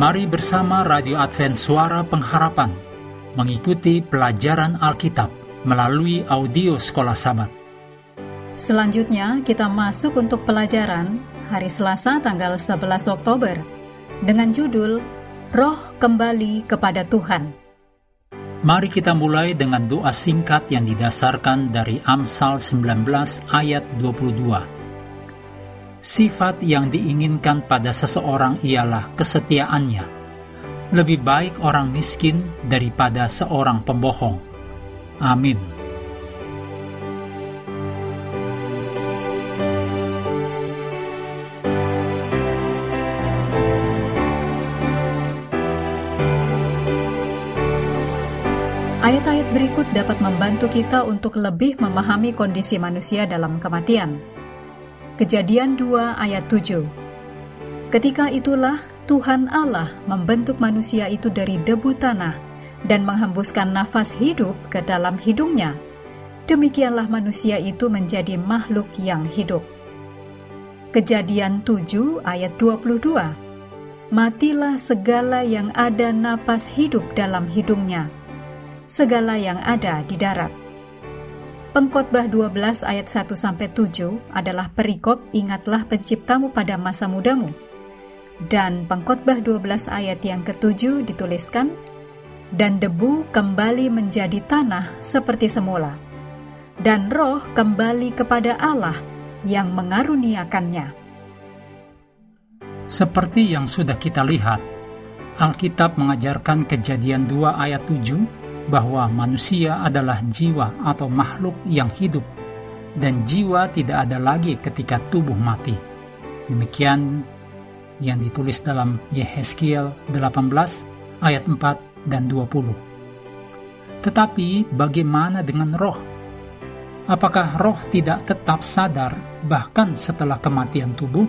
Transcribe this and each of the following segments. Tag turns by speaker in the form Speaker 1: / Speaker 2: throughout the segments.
Speaker 1: Mari bersama Radio Advent Suara Pengharapan mengikuti pelajaran Alkitab melalui audio Sekolah Sabat.
Speaker 2: Selanjutnya kita masuk untuk pelajaran hari Selasa tanggal 11 Oktober dengan judul Roh Kembali kepada Tuhan.
Speaker 1: Mari kita mulai dengan doa singkat yang didasarkan dari Amsal 19 ayat 22. Sifat yang diinginkan pada seseorang ialah kesetiaannya. Lebih baik orang miskin daripada seorang pembohong. Amin.
Speaker 2: Ayat-ayat berikut dapat membantu kita untuk lebih memahami kondisi manusia dalam kematian. Kejadian 2 ayat 7 Ketika itulah Tuhan Allah membentuk manusia itu dari debu tanah dan menghembuskan nafas hidup ke dalam hidungnya. Demikianlah manusia itu menjadi makhluk yang hidup. Kejadian 7 ayat 22 Matilah segala yang ada napas hidup dalam hidungnya, segala yang ada di darat Pengkhotbah 12 ayat 1 sampai 7 adalah perikop ingatlah penciptamu pada masa mudamu. Dan pengkhotbah 12 ayat yang ketujuh dituliskan dan debu kembali menjadi tanah seperti semula. Dan roh kembali kepada Allah yang mengaruniakannya.
Speaker 1: Seperti yang sudah kita lihat, Alkitab mengajarkan kejadian 2 ayat 7 bahwa manusia adalah jiwa atau makhluk yang hidup dan jiwa tidak ada lagi ketika tubuh mati. Demikian yang ditulis dalam Yehezkiel 18 ayat 4 dan 20. Tetapi bagaimana dengan roh? Apakah roh tidak tetap sadar bahkan setelah kematian tubuh?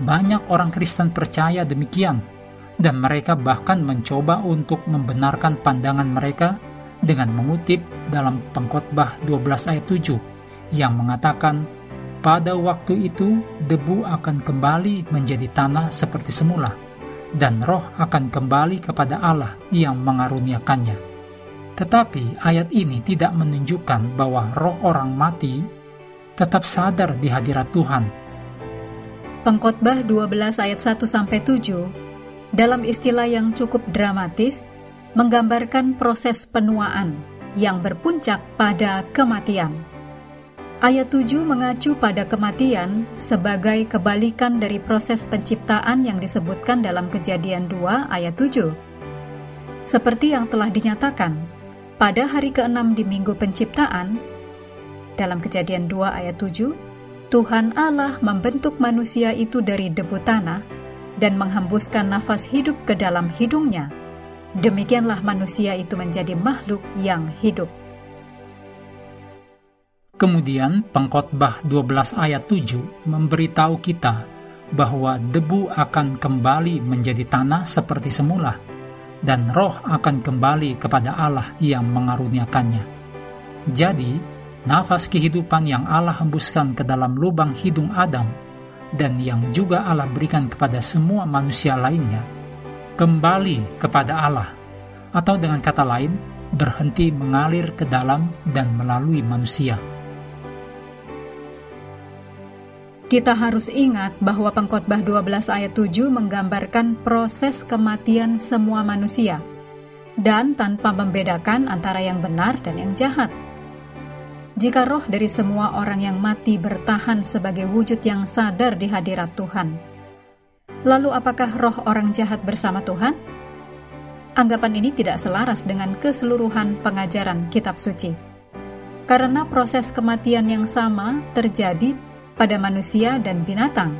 Speaker 1: Banyak orang Kristen percaya demikian dan mereka bahkan mencoba untuk membenarkan pandangan mereka dengan mengutip dalam pengkhotbah 12 ayat 7 yang mengatakan pada waktu itu debu akan kembali menjadi tanah seperti semula dan roh akan kembali kepada Allah yang mengaruniakannya. Tetapi ayat ini tidak menunjukkan bahwa roh orang mati tetap sadar di hadirat Tuhan.
Speaker 2: Pengkhotbah 12 ayat 1 sampai 7 dalam istilah yang cukup dramatis, menggambarkan proses penuaan yang berpuncak pada kematian. Ayat 7 mengacu pada kematian sebagai kebalikan dari proses penciptaan yang disebutkan dalam kejadian 2 ayat 7. Seperti yang telah dinyatakan, pada hari ke-6 di minggu penciptaan, dalam kejadian 2 ayat 7, Tuhan Allah membentuk manusia itu dari debu tanah dan menghembuskan nafas hidup ke dalam hidungnya, demikianlah manusia itu menjadi makhluk yang hidup.
Speaker 1: Kemudian pengkhotbah 12 ayat 7 memberitahu kita bahwa debu akan kembali menjadi tanah seperti semula dan roh akan kembali kepada Allah yang mengaruniakannya. Jadi, nafas kehidupan yang Allah hembuskan ke dalam lubang hidung Adam dan yang juga Allah berikan kepada semua manusia lainnya, kembali kepada Allah, atau dengan kata lain, berhenti mengalir ke dalam dan melalui manusia.
Speaker 2: Kita harus ingat bahwa pengkhotbah 12 ayat 7 menggambarkan proses kematian semua manusia dan tanpa membedakan antara yang benar dan yang jahat. Jika roh dari semua orang yang mati bertahan sebagai wujud yang sadar di hadirat Tuhan, lalu apakah roh orang jahat bersama Tuhan? Anggapan ini tidak selaras dengan keseluruhan pengajaran kitab suci. Karena proses kematian yang sama terjadi pada manusia dan binatang.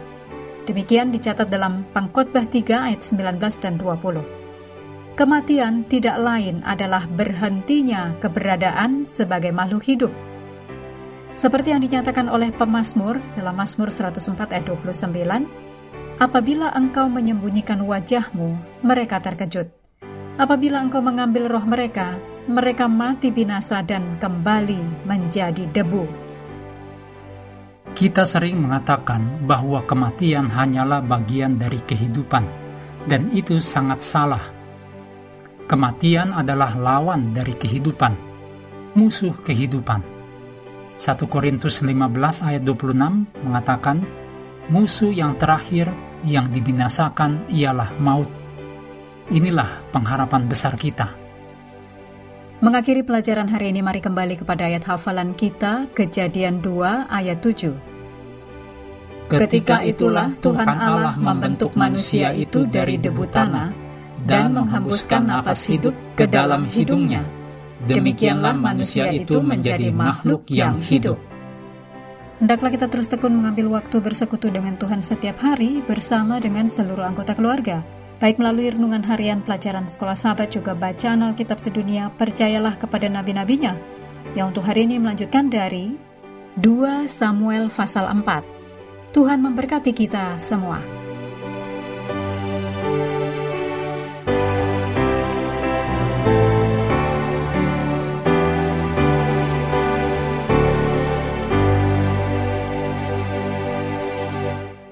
Speaker 2: Demikian dicatat dalam Pangkotbah 3 ayat 19 dan 20. Kematian tidak lain adalah berhentinya keberadaan sebagai makhluk hidup seperti yang dinyatakan oleh pemazmur dalam Mazmur 104 ayat 29, Apabila engkau menyembunyikan wajahmu, mereka terkejut. Apabila engkau mengambil roh mereka, mereka mati binasa dan kembali menjadi debu.
Speaker 1: Kita sering mengatakan bahwa kematian hanyalah bagian dari kehidupan, dan itu sangat salah. Kematian adalah lawan dari kehidupan, musuh kehidupan. 1 Korintus 15 ayat 26 mengatakan, musuh yang terakhir yang dibinasakan ialah maut. Inilah pengharapan besar kita.
Speaker 2: Mengakhiri pelajaran hari ini, mari kembali kepada ayat hafalan kita, Kejadian 2 ayat 7.
Speaker 1: Ketika itulah Tuhan Allah membentuk manusia itu dari debu tanah dan menghembuskan nafas hidup ke dalam hidungnya. Demikianlah manusia itu menjadi makhluk yang hidup.
Speaker 2: Hendaklah kita terus tekun mengambil waktu bersekutu dengan Tuhan setiap hari bersama dengan seluruh anggota keluarga. Baik melalui renungan harian pelajaran sekolah sahabat juga bacaan Alkitab sedunia, percayalah kepada nabi-nabinya. Yang untuk hari ini melanjutkan dari 2 Samuel pasal 4. Tuhan memberkati kita semua.